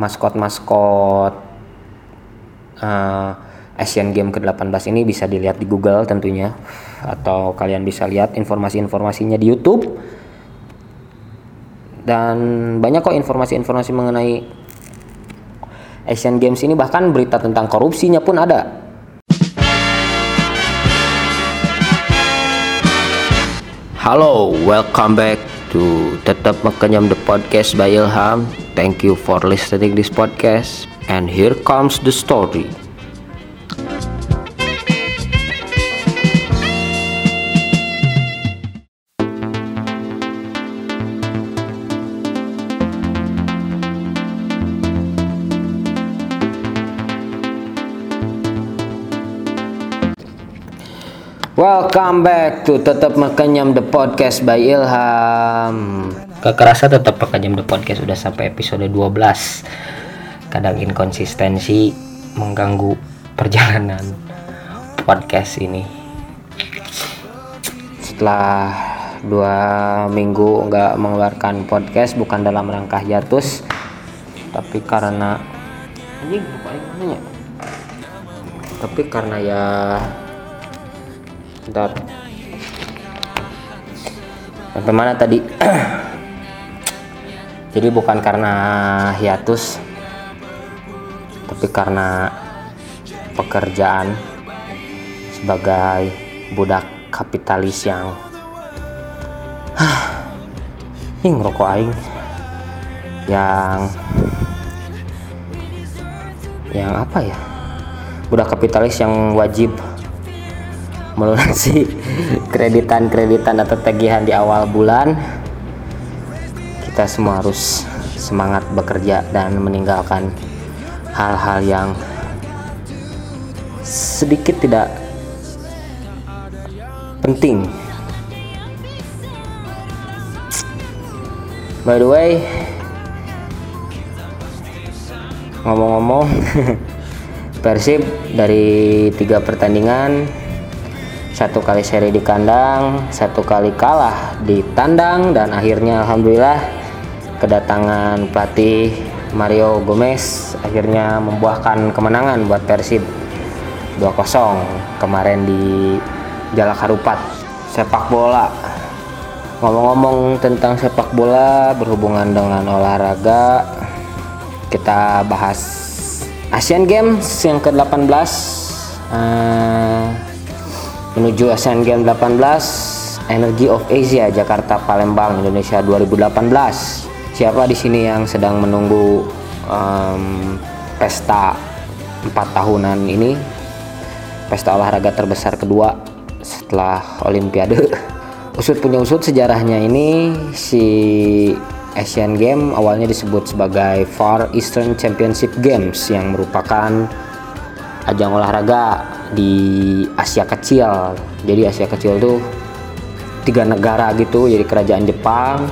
maskot-maskot uh, Asian Game ke-18 ini bisa dilihat di Google tentunya. Atau kalian bisa lihat informasi-informasinya di YouTube. Dan banyak kok informasi-informasi mengenai Asian Games ini. Bahkan berita tentang korupsinya pun ada. Halo, welcome back to Tetap Mengenyam the Podcast by Ilham. Thank you for listening this podcast. And here comes the story. Welcome back to Tetap Mengenyam The Podcast by Ilham Gak kerasa Tetap Mengenyam The Podcast udah sampai episode 12 Kadang inkonsistensi mengganggu perjalanan podcast ini Setelah dua minggu nggak mengeluarkan podcast bukan dalam rangka hiatus tapi karena tapi karena ya Bentar. Sampai mana tadi? Jadi bukan karena hiatus, tapi karena pekerjaan sebagai budak kapitalis yang ini ngerokok aing. Yang yang apa ya? Budak kapitalis yang wajib melunasi kreditan-kreditan atau tagihan di awal bulan kita semua harus semangat bekerja dan meninggalkan hal-hal yang sedikit tidak penting. By the way ngomong-ngomong Persib dari tiga pertandingan satu kali seri di kandang, satu kali kalah di tandang dan akhirnya alhamdulillah kedatangan pelatih Mario Gomez akhirnya membuahkan kemenangan buat Persib. 2-0 kemarin di Jalak Harupat. Sepak bola. Ngomong-ngomong tentang sepak bola berhubungan dengan olahraga kita bahas Asian Games yang ke-18 uh, menuju Asian Games 18 Energy of Asia Jakarta Palembang Indonesia 2018 siapa di sini yang sedang menunggu um, pesta empat tahunan ini? Pesta olahraga terbesar kedua setelah Olimpiade. Usut punya usut sejarahnya ini si Asian Games awalnya disebut sebagai Far Eastern Championship Games yang merupakan ajang olahraga di Asia Kecil. Jadi Asia Kecil tuh tiga negara gitu jadi kerajaan Jepang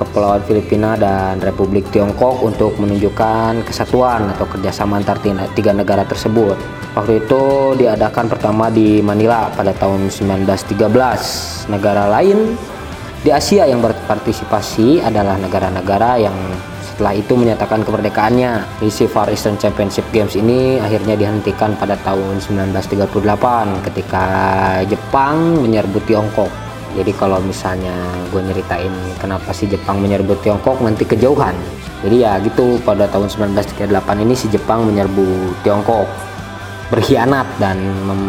Kepulauan Filipina dan Republik Tiongkok untuk menunjukkan kesatuan atau kerjasama antar tiga negara tersebut. Waktu itu diadakan pertama di Manila pada tahun 1913. Negara lain di Asia yang berpartisipasi adalah negara-negara yang setelah itu menyatakan kemerdekaannya. Misi Far Eastern Championship Games ini akhirnya dihentikan pada tahun 1938 ketika Jepang menyerbu Tiongkok. Jadi kalau misalnya gue nyeritain kenapa sih Jepang menyerbu Tiongkok nanti kejauhan. Jadi ya gitu pada tahun 1938 ini si Jepang menyerbu Tiongkok. Berkhianat dan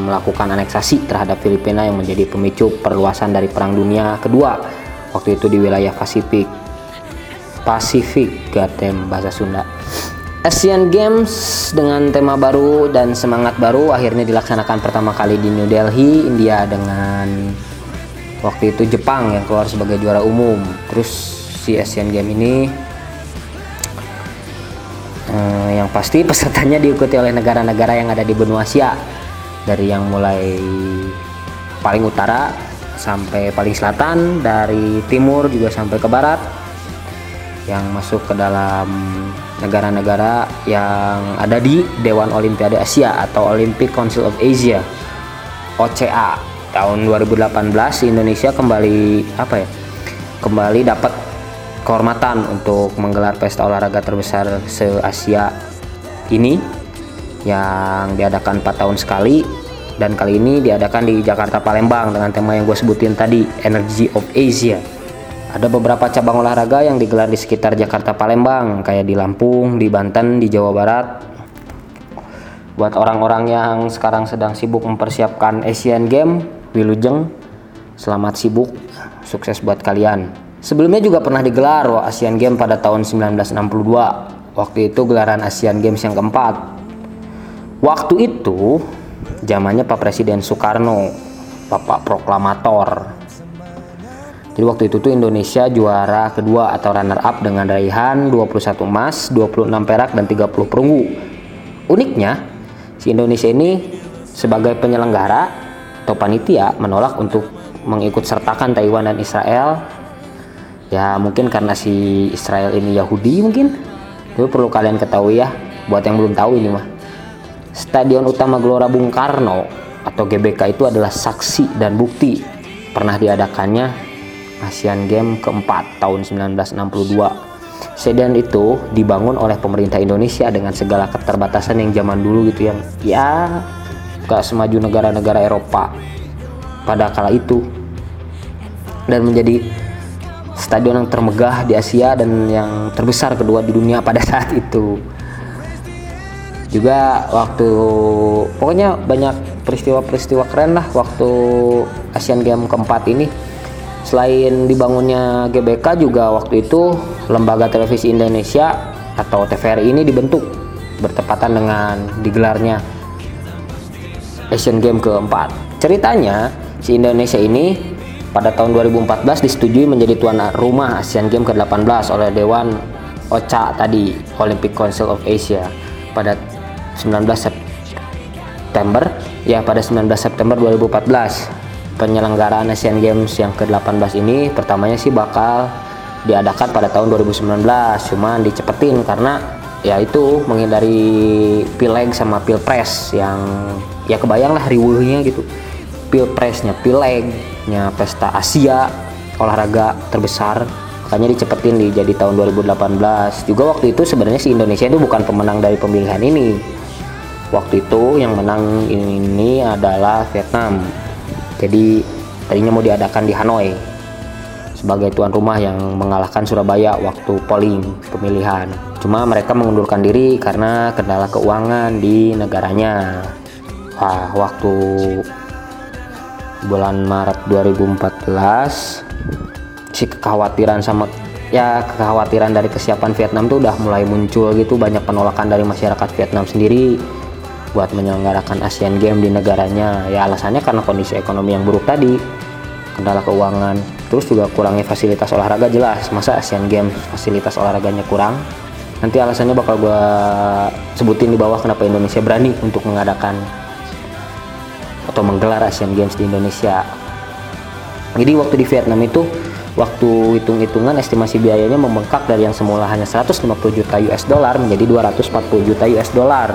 melakukan aneksasi terhadap Filipina yang menjadi pemicu perluasan dari Perang Dunia Kedua waktu itu di wilayah Pasifik. Pasifik Gatem bahasa Sunda. Asian Games dengan tema baru dan semangat baru akhirnya dilaksanakan pertama kali di New Delhi, India dengan waktu itu Jepang yang keluar sebagai juara umum. Terus si Asian Games ini eh, yang pasti pesertanya diikuti oleh negara-negara yang ada di benua Asia. Dari yang mulai paling utara sampai paling selatan, dari timur juga sampai ke barat. Yang masuk ke dalam negara-negara yang ada di Dewan Olimpiade Asia atau Olympic Council of Asia OCA tahun 2018 Indonesia kembali apa ya kembali dapat kehormatan untuk menggelar pesta olahraga terbesar se-Asia ini yang diadakan 4 tahun sekali dan kali ini diadakan di Jakarta Palembang dengan tema yang gue sebutin tadi Energy of Asia. Ada beberapa cabang olahraga yang digelar di sekitar Jakarta Palembang kayak di Lampung, di Banten, di Jawa Barat. Buat orang-orang yang sekarang sedang sibuk mempersiapkan Asian Games Wilujeng selamat sibuk sukses buat kalian Sebelumnya juga pernah digelar Asian Games pada tahun 1962. Waktu itu gelaran Asian Games yang keempat. Waktu itu zamannya Pak Presiden Soekarno, Bapak Proklamator. Jadi waktu itu tuh Indonesia juara kedua atau runner up dengan raihan 21 emas, 26 perak dan 30 perunggu. Uniknya, si Indonesia ini sebagai penyelenggara atau panitia menolak untuk mengikut sertakan Taiwan dan Israel. Ya mungkin karena si Israel ini Yahudi mungkin. Itu perlu kalian ketahui ya buat yang belum tahu ini mah. Stadion Utama Gelora Bung Karno atau GBK itu adalah saksi dan bukti pernah diadakannya Asian Games keempat tahun 1962 Stadion itu dibangun oleh pemerintah Indonesia dengan segala keterbatasan yang zaman dulu gitu yang ya gak semaju negara-negara Eropa pada kala itu dan menjadi stadion yang termegah di Asia dan yang terbesar kedua di dunia pada saat itu. Juga waktu pokoknya banyak peristiwa-peristiwa keren lah waktu Asian Games keempat ini. Selain dibangunnya GBK juga waktu itu lembaga televisi Indonesia atau TVRI ini dibentuk bertepatan dengan digelarnya Asian Games keempat. Ceritanya si Indonesia ini pada tahun 2014 disetujui menjadi tuan rumah Asian Games ke-18 oleh Dewan OCA tadi Olympic Council of Asia pada 19 September. Ya pada 19 September 2014 penyelenggaraan Asian Games yang ke-18 ini pertamanya sih bakal diadakan pada tahun 2019 cuman dicepetin karena ya itu menghindari pileg sama pilpres yang ya kebayang lah riuhnya gitu. Pilpresnya pilegnya pesta Asia olahraga terbesar. Makanya dicepetin di jadi tahun 2018 juga waktu itu sebenarnya si Indonesia itu bukan pemenang dari pemilihan ini. Waktu itu yang menang ini adalah Vietnam. Jadi tadinya mau diadakan di Hanoi sebagai tuan rumah yang mengalahkan Surabaya waktu polling pemilihan. Cuma mereka mengundurkan diri karena kendala keuangan di negaranya Wah, waktu bulan Maret 2014 si kekhawatiran sama ya kekhawatiran dari kesiapan Vietnam tuh udah mulai muncul gitu banyak penolakan dari masyarakat Vietnam sendiri buat menyelenggarakan Asian Games di negaranya. Ya alasannya karena kondisi ekonomi yang buruk tadi kendala keuangan terus juga kurangnya fasilitas olahraga jelas. Masa Asian Games fasilitas olahraganya kurang? Nanti alasannya bakal gue sebutin di bawah kenapa Indonesia berani untuk mengadakan atau menggelar Asian Games di Indonesia. Jadi waktu di Vietnam itu waktu hitung-hitungan estimasi biayanya membengkak dari yang semula hanya 150 juta US dollar menjadi 240 juta US dollar.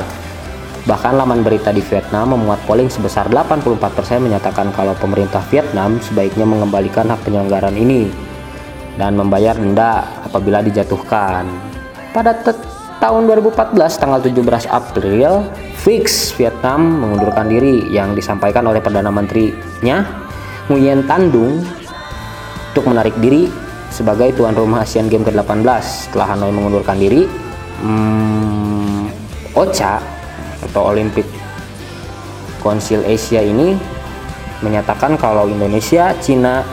Bahkan laman berita di Vietnam memuat polling sebesar 84% menyatakan kalau pemerintah Vietnam sebaiknya mengembalikan hak penyelenggaraan ini dan membayar denda apabila dijatuhkan. Pada tahun 2014 tanggal 17 April fix Vietnam mengundurkan diri yang disampaikan oleh Perdana Menterinya Nguyen Tandung untuk menarik diri sebagai tuan rumah Asian Games ke-18 setelah Hanoi mengundurkan diri hmm, OCA atau Olympic Council Asia ini menyatakan kalau Indonesia, Cina,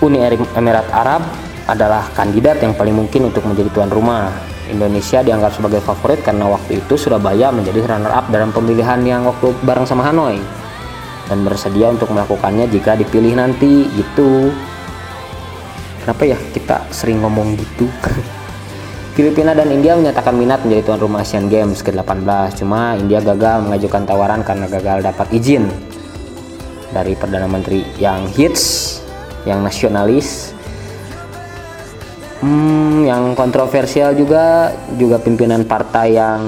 Uni Emirat Arab adalah kandidat yang paling mungkin untuk menjadi tuan rumah. Indonesia dianggap sebagai favorit karena waktu itu Surabaya menjadi runner up dalam pemilihan yang waktu bareng sama Hanoi. Dan bersedia untuk melakukannya jika dipilih nanti gitu. Kenapa ya kita sering ngomong gitu? Filipina dan India menyatakan minat menjadi tuan rumah Asian Games ke-18 cuma India gagal mengajukan tawaran karena gagal dapat izin dari Perdana Menteri yang hits yang nasionalis Hmm, yang kontroversial juga juga pimpinan partai yang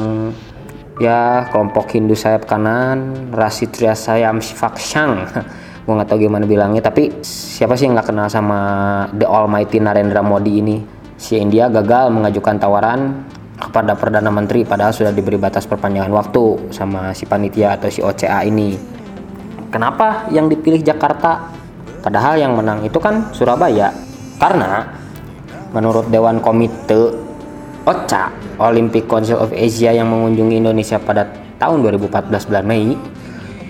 ya kelompok Hindu sayap kanan Rashid Sayam Fakshang gue nggak tahu gimana bilangnya tapi siapa sih yang nggak kenal sama the almighty Narendra Modi ini si India gagal mengajukan tawaran kepada Perdana Menteri padahal sudah diberi batas perpanjangan waktu sama si panitia atau si OCA ini. Kenapa yang dipilih Jakarta? Padahal yang menang itu kan Surabaya. Karena menurut Dewan Komite OCA Olympic Council of Asia yang mengunjungi Indonesia pada tahun 2014 bulan Mei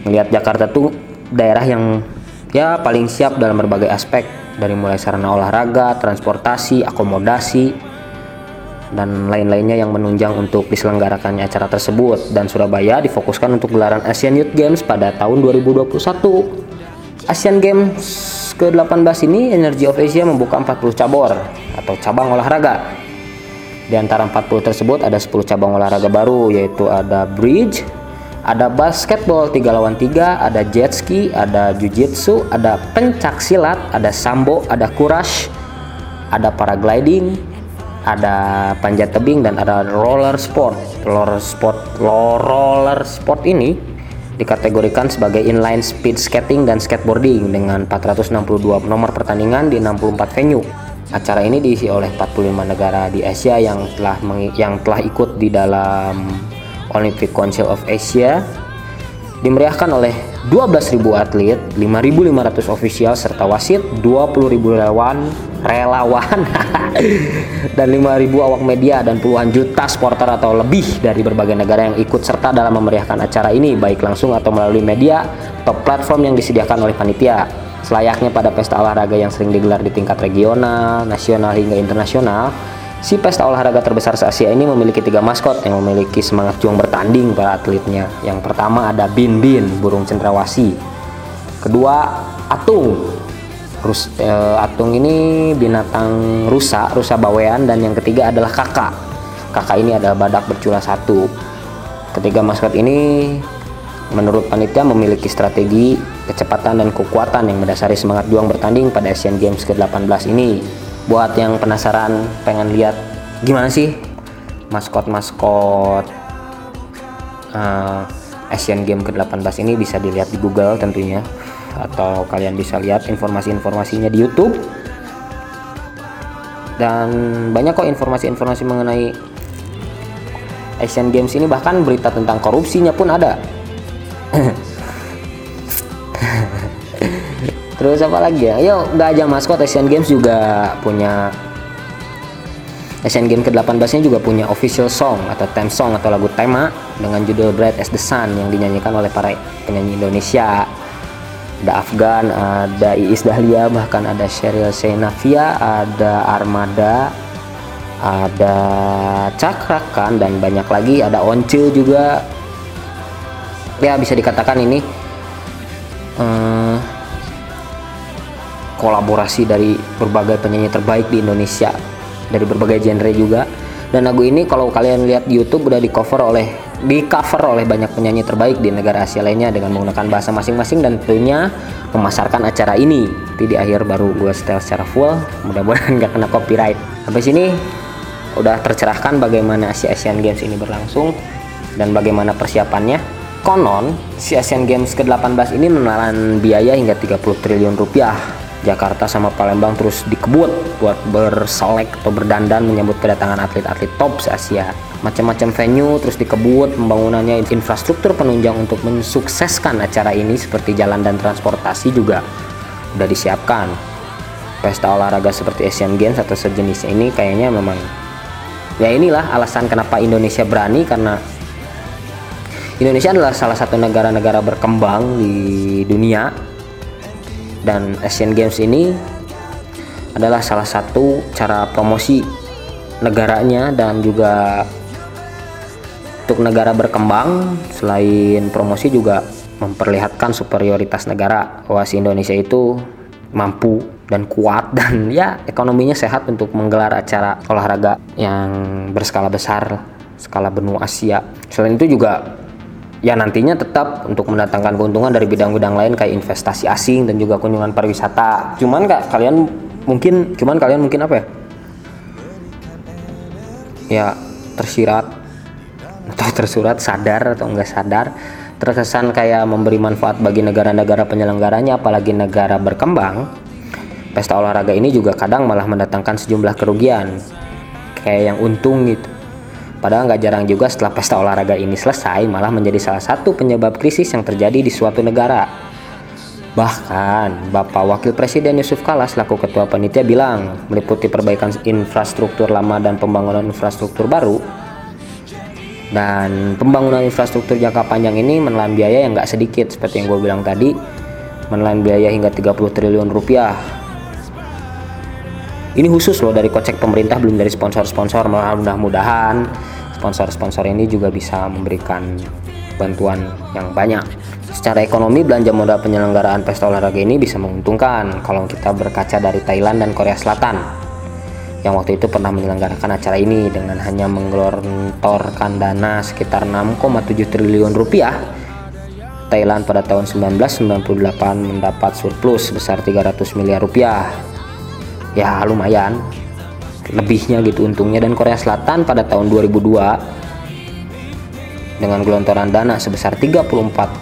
melihat Jakarta tuh daerah yang ya paling siap dalam berbagai aspek. Dari mulai sarana olahraga, transportasi, akomodasi, dan lain-lainnya yang menunjang untuk diselenggarakannya acara tersebut. Dan Surabaya difokuskan untuk gelaran Asian Youth Games pada tahun 2021 Asian Games ke-18 ini Energy of Asia membuka 40 cabur atau cabang olahraga di antara 40 tersebut ada 10 cabang olahraga baru yaitu ada bridge ada basketball 3 lawan 3, ada jet ski, ada jujitsu, ada pencak silat, ada sambo, ada kurash, ada paragliding, ada panjat tebing dan ada roller sport. Roller sport, roller sport ini dikategorikan sebagai inline speed skating dan skateboarding dengan 462 nomor pertandingan di 64 venue. Acara ini diisi oleh 45 negara di Asia yang telah yang telah ikut di dalam Olympic Council of Asia dimeriahkan oleh 12.000 atlet, 5.500 ofisial serta wasit, 20.000 relawan, relawan dan 5.000 awak media dan puluhan juta supporter atau lebih dari berbagai negara yang ikut serta dalam memeriahkan acara ini baik langsung atau melalui media atau platform yang disediakan oleh panitia. Selayaknya pada pesta olahraga yang sering digelar di tingkat regional, nasional hingga internasional, Si pesta olahraga terbesar se-Asia ini memiliki tiga maskot yang memiliki semangat juang bertanding para atletnya. Yang pertama ada Bin Bin, burung cendrawasih. Kedua, Atung. Rus, eh, atung ini binatang rusa, rusa bawean dan yang ketiga adalah kakak. Kakak ini adalah badak bercula satu. Ketiga maskot ini menurut panitia memiliki strategi, kecepatan dan kekuatan yang mendasari semangat juang bertanding pada Asian Games ke-18 ini. Buat yang penasaran pengen lihat gimana sih maskot-maskot uh, Asian Game ke-18 ini bisa dilihat di Google tentunya. Atau kalian bisa lihat informasi-informasinya di YouTube. Dan banyak kok informasi-informasi mengenai Asian Games ini. Bahkan berita tentang korupsinya pun ada Terus apa lagi ya? Yuk, gak aja maskot Asian Games juga punya Asian Games ke-18 nya juga punya official song atau theme song atau lagu tema dengan judul Bright as the Sun yang dinyanyikan oleh para penyanyi Indonesia. Ada Afgan, ada Iis Dahlia, bahkan ada Sheryl Senavia, ada Armada, ada Cakrakan dan banyak lagi, ada Once juga. Ya bisa dikatakan ini uh, kolaborasi dari berbagai penyanyi terbaik di Indonesia dari berbagai genre juga. Dan lagu ini kalau kalian lihat di YouTube udah di cover oleh di cover oleh banyak penyanyi terbaik di negara Asia lainnya dengan menggunakan bahasa masing-masing dan tentunya memasarkan acara ini. Tapi di akhir baru gue setel secara full mudah-mudahan gak kena copyright. Sampai sini udah tercerahkan bagaimana Asia Asian Games ini berlangsung dan bagaimana persiapannya konon si Asian Games ke-18 ini menelan biaya hingga 30 triliun rupiah Jakarta sama Palembang terus dikebut buat berselek atau berdandan menyambut kedatangan atlet-atlet top se-Asia. Macam-macam venue terus dikebut pembangunannya infrastruktur penunjang untuk mensukseskan acara ini seperti jalan dan transportasi juga udah disiapkan. Pesta olahraga seperti Asian Games atau sejenisnya ini kayaknya memang ya inilah alasan kenapa Indonesia berani karena Indonesia adalah salah satu negara-negara berkembang di dunia. Dan Asian Games ini adalah salah satu cara promosi negaranya dan juga untuk negara berkembang. Selain promosi juga memperlihatkan superioritas negara. Bahwa si Indonesia itu mampu dan kuat dan ya ekonominya sehat untuk menggelar acara olahraga yang berskala besar skala benua Asia. Selain itu juga ya nantinya tetap untuk mendatangkan keuntungan dari bidang-bidang lain kayak investasi asing dan juga kunjungan pariwisata. Cuman kak kalian mungkin cuman kalian mungkin apa ya? Ya tersirat. Atau tersurat sadar atau enggak sadar. Terkesan kayak memberi manfaat bagi negara-negara penyelenggaranya apalagi negara berkembang. Pesta olahraga ini juga kadang malah mendatangkan sejumlah kerugian. Kayak yang untung gitu padahal nggak jarang juga setelah pesta olahraga ini selesai malah menjadi salah satu penyebab krisis yang terjadi di suatu negara Bahkan, Bapak Wakil Presiden Yusuf Kala selaku Ketua Panitia bilang, meliputi perbaikan infrastruktur lama dan pembangunan infrastruktur baru, dan pembangunan infrastruktur jangka panjang ini menelan biaya yang nggak sedikit, seperti yang gue bilang tadi, menelan biaya hingga 30 triliun rupiah. Ini khusus loh dari kocek pemerintah, belum dari sponsor-sponsor, mudah-mudahan sponsor-sponsor ini juga bisa memberikan bantuan yang banyak. Secara ekonomi, belanja modal penyelenggaraan pesta olahraga ini bisa menguntungkan kalau kita berkaca dari Thailand dan Korea Selatan yang waktu itu pernah menyelenggarakan acara ini dengan hanya menggelontorkan dana sekitar 6,7 triliun rupiah. Thailand pada tahun 1998 mendapat surplus sebesar 300 miliar rupiah. Ya lumayan, lebihnya gitu untungnya dan Korea Selatan pada tahun 2002 dengan gelontoran dana sebesar 34,65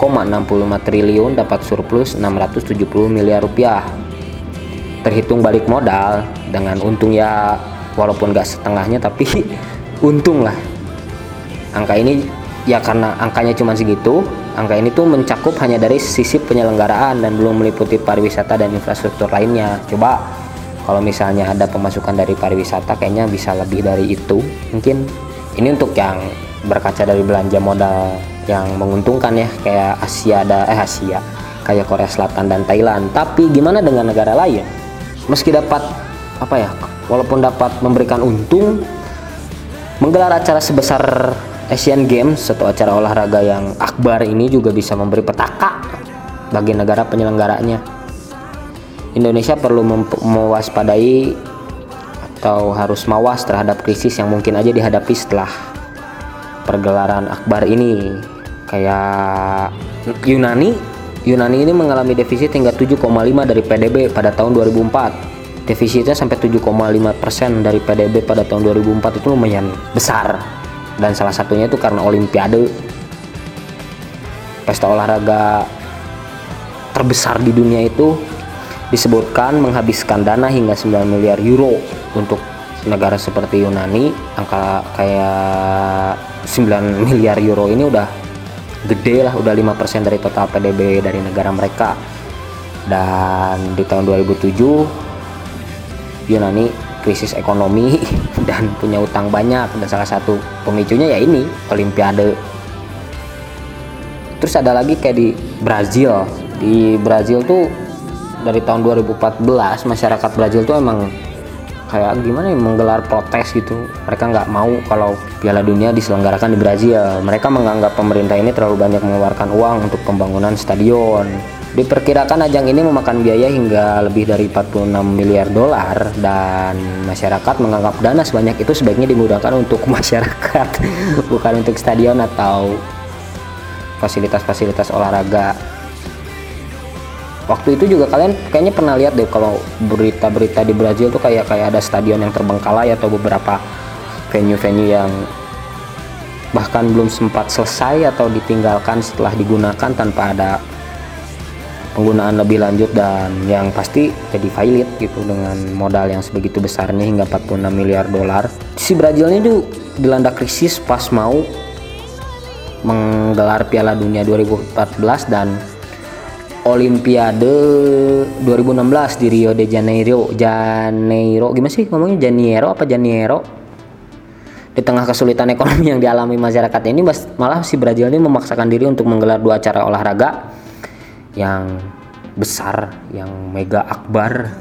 triliun dapat surplus 670 miliar rupiah. Terhitung balik modal dengan untung ya walaupun gak setengahnya tapi untung lah. Angka ini ya karena angkanya cuma segitu, angka ini tuh mencakup hanya dari sisi penyelenggaraan dan belum meliputi pariwisata dan infrastruktur lainnya. Coba kalau misalnya ada pemasukan dari pariwisata kayaknya bisa lebih dari itu. Mungkin ini untuk yang berkaca dari belanja modal yang menguntungkan ya kayak Asia ada eh Asia kayak Korea Selatan dan Thailand. Tapi gimana dengan negara lain? Meski dapat apa ya walaupun dapat memberikan untung menggelar acara sebesar Asian Games atau acara olahraga yang akbar ini juga bisa memberi petaka bagi negara penyelenggaranya Indonesia perlu mewaspadai atau harus mawas terhadap krisis yang mungkin aja dihadapi setelah pergelaran akbar ini. Kayak Yunani Yunani ini mengalami defisit hingga 7,5 dari PDB pada tahun 2004 defisitnya sampai 7,5 persen dari PDB pada tahun 2004 itu lumayan besar. Dan salah satunya itu karena Olimpiade. Pesta olahraga terbesar di dunia itu disebutkan menghabiskan dana hingga 9 miliar euro untuk negara seperti Yunani. Angka kayak 9 miliar euro ini udah gede lah udah 5% dari total PDB dari negara mereka. Dan di tahun 2007 Yunani krisis ekonomi dan punya utang banyak. Dan salah satu pemicunya ya ini Olimpiade. Terus ada lagi kayak di Brazil. Di Brazil tuh dari tahun 2014 masyarakat Brazil tuh emang kayak gimana ya menggelar protes gitu. Mereka nggak mau kalau Piala Dunia diselenggarakan di Brazil. Mereka menganggap pemerintah ini terlalu banyak mengeluarkan uang untuk pembangunan stadion. Diperkirakan ajang ini memakan biaya hingga lebih dari 46 miliar dolar dan masyarakat menganggap dana sebanyak itu sebaiknya dimudahkan untuk masyarakat bukan untuk stadion atau fasilitas-fasilitas olahraga waktu itu juga kalian kayaknya pernah lihat deh kalau berita-berita di Brazil tuh kayak kayak ada stadion yang terbengkalai atau beberapa venue-venue yang bahkan belum sempat selesai atau ditinggalkan setelah digunakan tanpa ada penggunaan lebih lanjut dan yang pasti jadi valid gitu dengan modal yang sebegitu besarnya hingga 46 miliar dolar. Si Brazil ini tuh dilanda krisis pas mau menggelar Piala Dunia 2014 dan Olimpiade 2016 di Rio de Janeiro. Janeiro gimana sih ngomongnya? Janeiro apa Janeiro? Di tengah kesulitan ekonomi yang dialami masyarakat ini malah si Brazil ini memaksakan diri untuk menggelar dua acara olahraga yang besar yang mega akbar.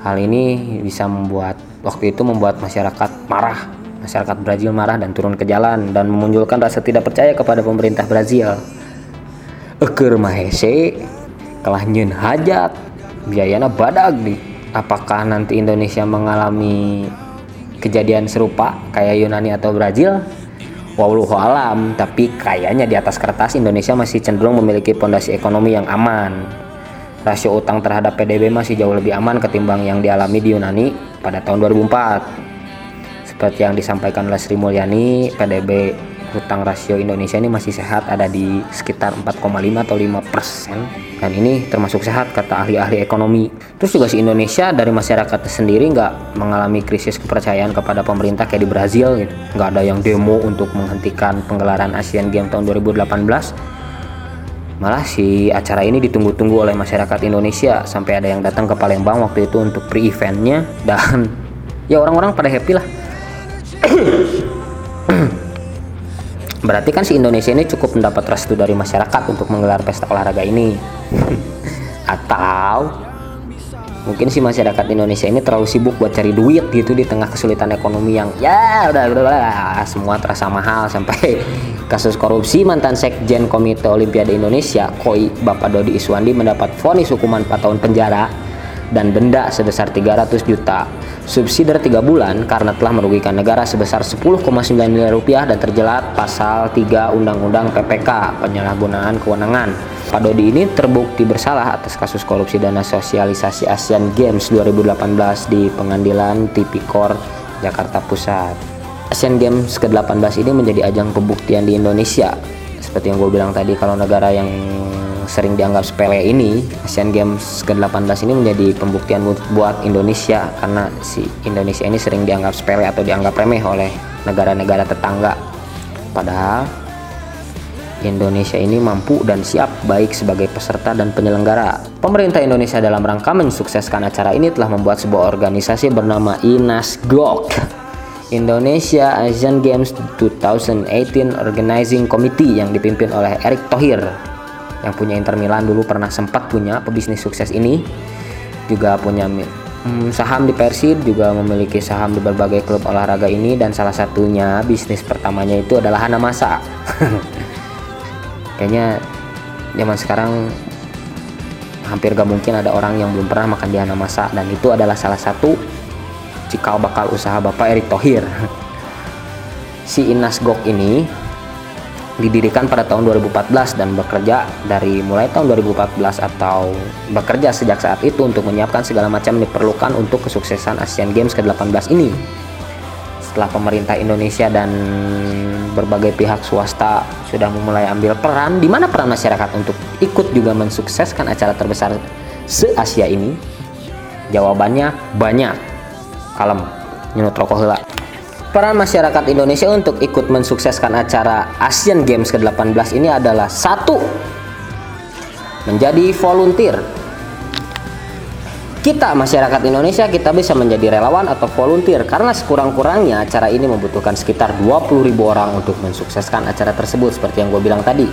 Hal ini bisa membuat waktu itu membuat masyarakat marah. Masyarakat Brazil marah dan turun ke jalan dan memunculkan rasa tidak percaya kepada pemerintah Brazil Eker mahese telah nyun hajat. Biayana badag di. Apakah nanti Indonesia mengalami kejadian serupa kayak Yunani atau Brazil? Wallahu alam tapi kayaknya di atas kertas Indonesia masih cenderung memiliki pondasi ekonomi yang aman. Rasio utang terhadap PDB masih jauh lebih aman ketimbang yang dialami di Yunani pada tahun 2004 seperti yang disampaikan oleh Sri Mulyani PDB hutang rasio Indonesia ini masih sehat ada di sekitar 4,5 atau 5 persen. Dan ini termasuk sehat kata ahli-ahli ekonomi. Terus juga si Indonesia dari masyarakat sendiri nggak mengalami krisis kepercayaan kepada pemerintah kayak di Brazil gitu. Nggak ada yang demo untuk menghentikan penggelaran Asian Games tahun 2018 malah si acara ini ditunggu-tunggu oleh masyarakat Indonesia. Sampai ada yang datang ke Palembang waktu itu untuk pre-eventnya. Dan ya orang-orang pada happy lah Berarti kan si Indonesia ini cukup mendapat restu dari masyarakat untuk menggelar pesta olahraga ini. Atau mungkin si masyarakat Indonesia ini terlalu sibuk buat cari duit gitu di tengah kesulitan ekonomi yang ya udah udah, udah semua terasa mahal sampai kasus korupsi mantan sekjen Komite Olimpiade Indonesia Koi Bapak Dodi Iswandi mendapat vonis hukuman 4 tahun penjara dan denda sebesar 300 juta subsidi 3 bulan karena telah merugikan negara sebesar 10,9 miliar rupiah dan terjelat pasal 3 Undang-Undang PPK penyalahgunaan kewenangan. Pak Dodi ini terbukti bersalah atas kasus korupsi dana sosialisasi Asian Games 2018 di Pengadilan Tipikor Jakarta Pusat. Asian Games ke-18 ini menjadi ajang pembuktian di Indonesia. Seperti yang gue bilang tadi kalau negara yang sering dianggap sepele ini Asian Games ke-18 ini menjadi pembuktian buat Indonesia karena si Indonesia ini sering dianggap sepele atau dianggap remeh oleh negara-negara tetangga. Padahal Indonesia ini mampu dan siap baik sebagai peserta dan penyelenggara. Pemerintah Indonesia dalam rangka mensukseskan acara ini telah membuat sebuah organisasi bernama INASGOK Indonesia Asian Games 2018 Organizing Committee yang dipimpin oleh Erick Thohir yang punya Inter Milan dulu pernah sempat punya pebisnis sukses ini. Juga punya hmm, saham di Persib juga memiliki saham di berbagai klub olahraga ini. Dan salah satunya bisnis pertamanya itu adalah Hana Masa. Kayaknya zaman sekarang hampir gak mungkin ada orang yang belum pernah makan di Hana Masa. Dan itu adalah salah satu cikal bakal usaha Bapak Erick Thohir. Si Inas Gok ini didirikan pada tahun 2014 dan bekerja dari mulai tahun 2014 atau bekerja sejak saat itu untuk menyiapkan segala macam diperlukan untuk kesuksesan Asian Games ke-18 ini. Setelah pemerintah Indonesia dan berbagai pihak swasta sudah memulai ambil peran, di mana peran masyarakat untuk ikut juga mensukseskan acara terbesar se-Asia ini? Jawabannya banyak. Kalem, nyunut rokok peran masyarakat Indonesia untuk ikut mensukseskan acara Asian Games ke-18 ini adalah satu menjadi volunteer. Kita masyarakat Indonesia kita bisa menjadi relawan atau volunteer karena sekurang-kurangnya acara ini membutuhkan sekitar 20.000 orang untuk mensukseskan acara tersebut seperti yang gue bilang tadi.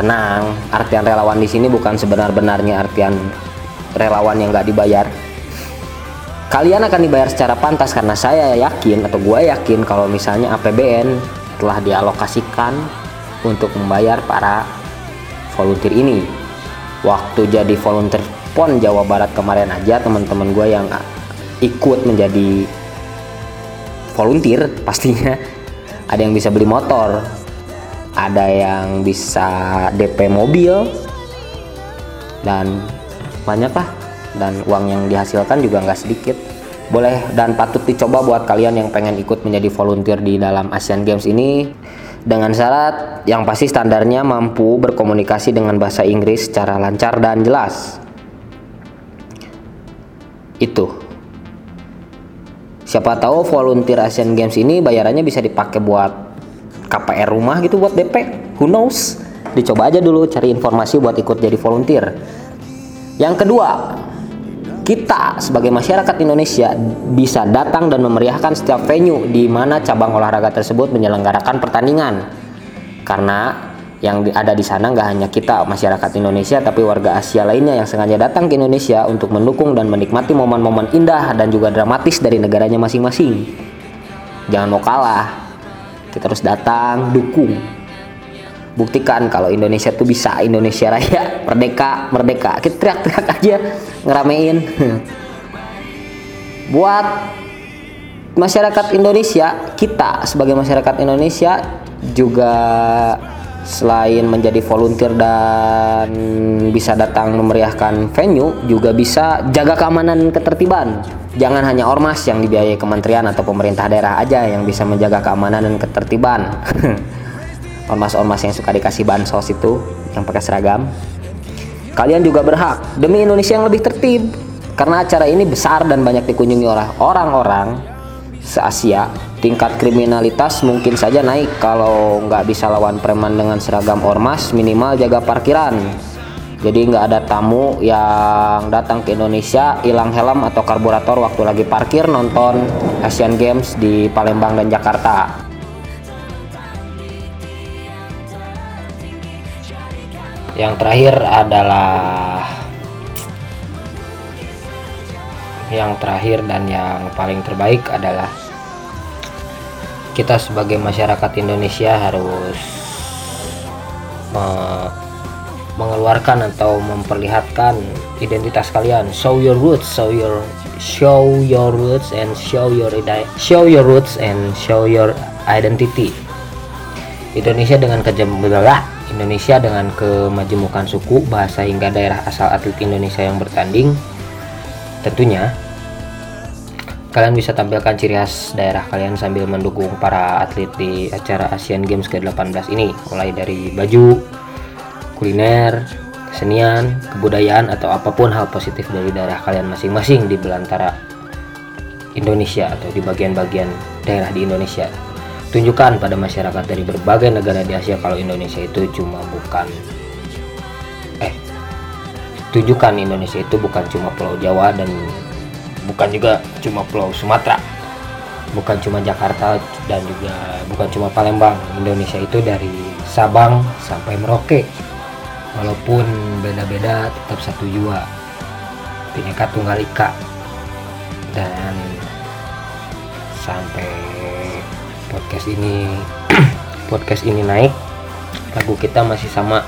Tenang artian relawan di sini bukan sebenar-benarnya artian relawan yang gak dibayar kalian akan dibayar secara pantas karena saya yakin atau gue yakin kalau misalnya APBN telah dialokasikan untuk membayar para volunteer ini. Waktu jadi volunteer PON Jawa Barat kemarin aja teman-teman gue yang ikut menjadi volunteer pastinya ada yang bisa beli motor ada yang bisa DP mobil dan banyak lah dan uang yang dihasilkan juga nggak sedikit. Boleh dan patut dicoba buat kalian yang pengen ikut menjadi volunteer di dalam Asian Games ini. Dengan syarat yang pasti standarnya mampu berkomunikasi dengan bahasa Inggris secara lancar dan jelas. Itu. Siapa tahu volunteer Asian Games ini bayarannya bisa dipakai buat KPR rumah gitu buat DP who knows? Dicoba aja dulu cari informasi buat ikut jadi volunteer. Yang kedua kita sebagai masyarakat Indonesia bisa datang dan memeriahkan setiap venue di mana cabang olahraga tersebut menyelenggarakan pertandingan. Karena yang ada di sana nggak hanya kita masyarakat Indonesia tapi warga Asia lainnya yang sengaja datang ke Indonesia untuk mendukung dan menikmati momen-momen indah dan juga dramatis dari negaranya masing-masing. Jangan mau kalah. Kita harus datang, dukung, buktikan kalau Indonesia tuh bisa Indonesia Raya merdeka merdeka. Kita teriak-teriak aja ngeramein. Buat masyarakat Indonesia kita sebagai masyarakat Indonesia juga selain menjadi volunteer dan bisa datang memeriahkan venue juga bisa jaga keamanan ketertiban. Jangan hanya ormas yang dibiayai kementerian atau pemerintah daerah aja yang bisa menjaga keamanan dan ketertiban ormas-ormas yang suka dikasih bansos itu yang pakai seragam. Kalian juga berhak demi Indonesia yang lebih tertib. Karena acara ini besar dan banyak dikunjungi oleh orang-orang se-Asia. Tingkat kriminalitas mungkin saja naik kalau nggak bisa lawan preman dengan seragam ormas minimal jaga parkiran. Jadi nggak ada tamu yang datang ke Indonesia hilang helm atau karburator waktu lagi parkir nonton Asian Games di Palembang dan Jakarta yang terakhir adalah yang terakhir dan yang paling terbaik adalah kita sebagai masyarakat Indonesia harus me mengeluarkan atau memperlihatkan identitas kalian. Show your roots show your show your roots and show your show your roots and show your identity. Indonesia dengan kejembelah Indonesia dengan kemajemukan suku bahasa hingga daerah asal atlet Indonesia yang bertanding tentunya Kalian bisa tampilkan ciri khas daerah kalian sambil mendukung para atlet di acara Asian Games ke-18 ini, mulai dari baju, kuliner, kesenian, kebudayaan atau apa pun hal positif dari daerah kalian masing-masing di belantara Indonesia atau di bagian-bagian daerah di Indonesia. Tunjukkan pada masyarakat dari berbagai negara di Asia kalau Indonesia itu cuma bukan eh tunjukkan Indonesia itu bukan cuma Pulau Jawa dan bukan juga cuma Pulau Sumatera bukan cuma Jakarta dan juga bukan cuma Palembang. Indonesia itu dari Sabang sampai Merauke walaupun beda-beda tetap satu jua Bineka Tunggal Ika. Dan sampai podcast ini podcast ini naik lagu kita masih sama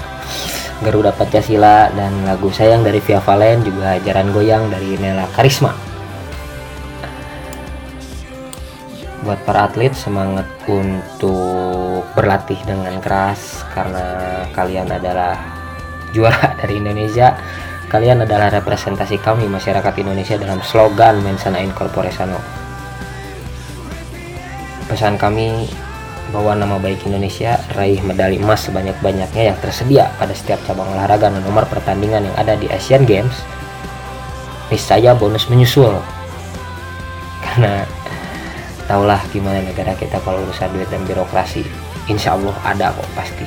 Garuda Pancasila dan lagu Sayang dari Via Valen juga Jaran Goyang dari Nela Karisma. Buat para atlet semangat untuk berlatih dengan keras karena kalian adalah juara dari Indonesia. Kalian adalah representasi kami masyarakat Indonesia dalam slogan Mensana Incorpore pesan kami bahwa nama baik Indonesia raih medali emas sebanyak-banyaknya yang tersedia pada setiap cabang olahraga dan nomor pertandingan yang ada di Asian Games. Niscaya bonus menyusul. Karena tahulah gimana negara kita kalau urusan duit dan birokrasi. Insya Allah ada kok pasti.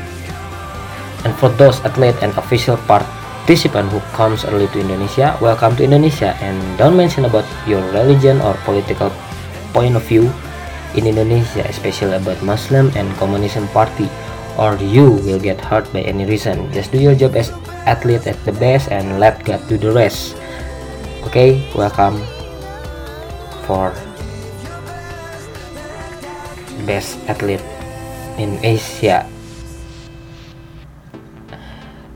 And for those athlete and official participant who comes early to Indonesia welcome to Indonesia. And don't mention about your religion or political point of view in Indonesia especially about Muslim and communism party or you will get hurt by any reason. Just do your job as athlete at the best and let God do the rest. Okay welcome for best athlete in Asia.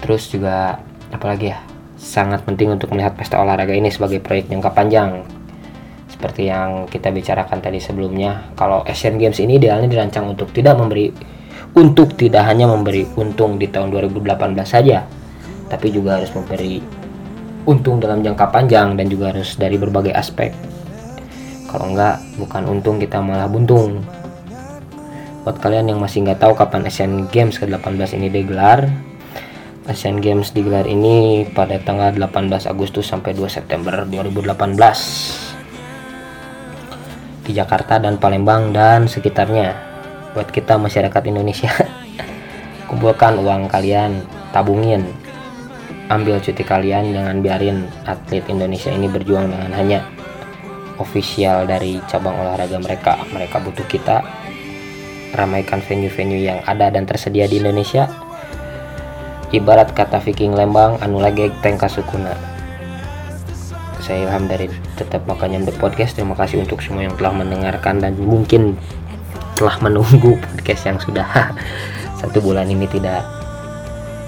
Terus juga apalagi ya? Sangat penting untuk melihat pesta olahraga ini sebagai proyek jangka panjang seperti yang kita bicarakan tadi sebelumnya kalau Asian Games ini idealnya dirancang untuk tidak memberi untuk tidak hanya memberi untung di tahun 2018 saja tapi juga harus memberi untung dalam jangka panjang dan juga harus dari berbagai aspek. Kalau enggak bukan untung kita malah buntung. Buat kalian yang masih nggak tahu kapan Asian Games ke-18 ini digelar Asian Games digelar ini pada tanggal 18 Agustus sampai 2 September 2018 di Jakarta dan Palembang dan sekitarnya. Buat kita masyarakat Indonesia kumpulkan uang kalian tabungin. Ambil cuti kalian jangan biarin atlet Indonesia ini berjuang dengan hanya ofisial dari cabang olahraga mereka. Mereka butuh kita. Ramaikan venue-venue yang ada dan tersedia di Indonesia. Ibarat kata Viking Lembang anu lagi tengka sukuna saya Ilham dari tetap makanya podcast terima kasih untuk semua yang telah mendengarkan dan mungkin telah menunggu podcast yang sudah satu bulan ini tidak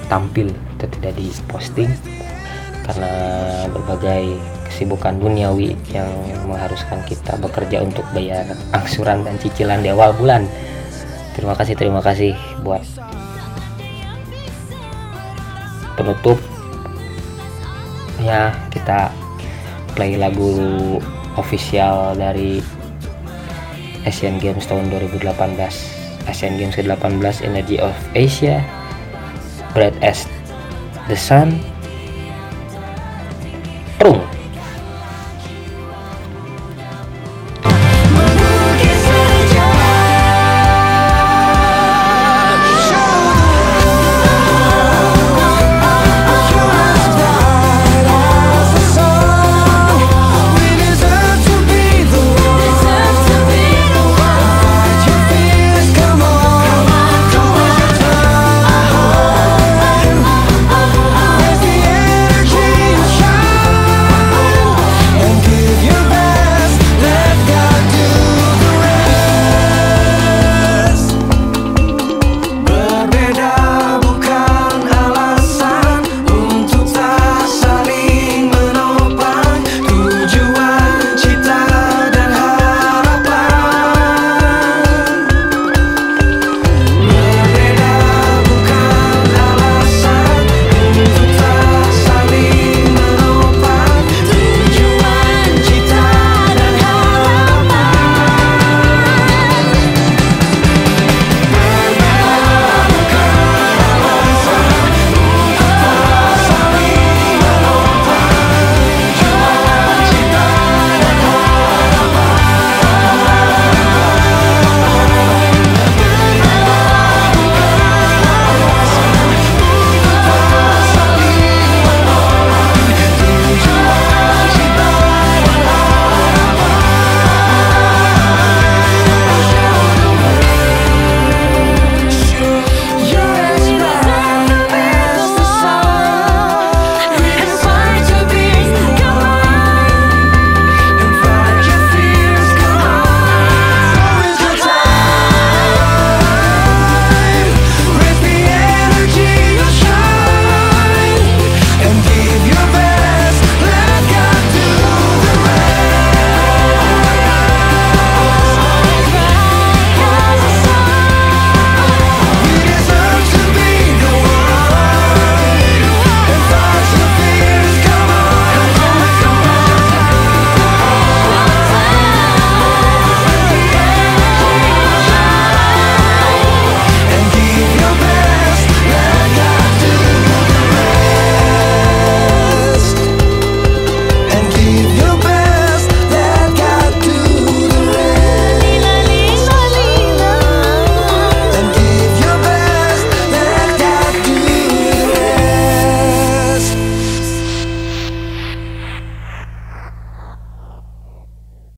tampil atau tidak diposting karena berbagai kesibukan duniawi yang mengharuskan kita bekerja untuk bayar angsuran dan cicilan di awal bulan. Terima kasih terima kasih buat penutup. Ya kita play lagu official dari Asian Games tahun 2018 Asian Games ke-18 Energy of Asia Bright as the Sun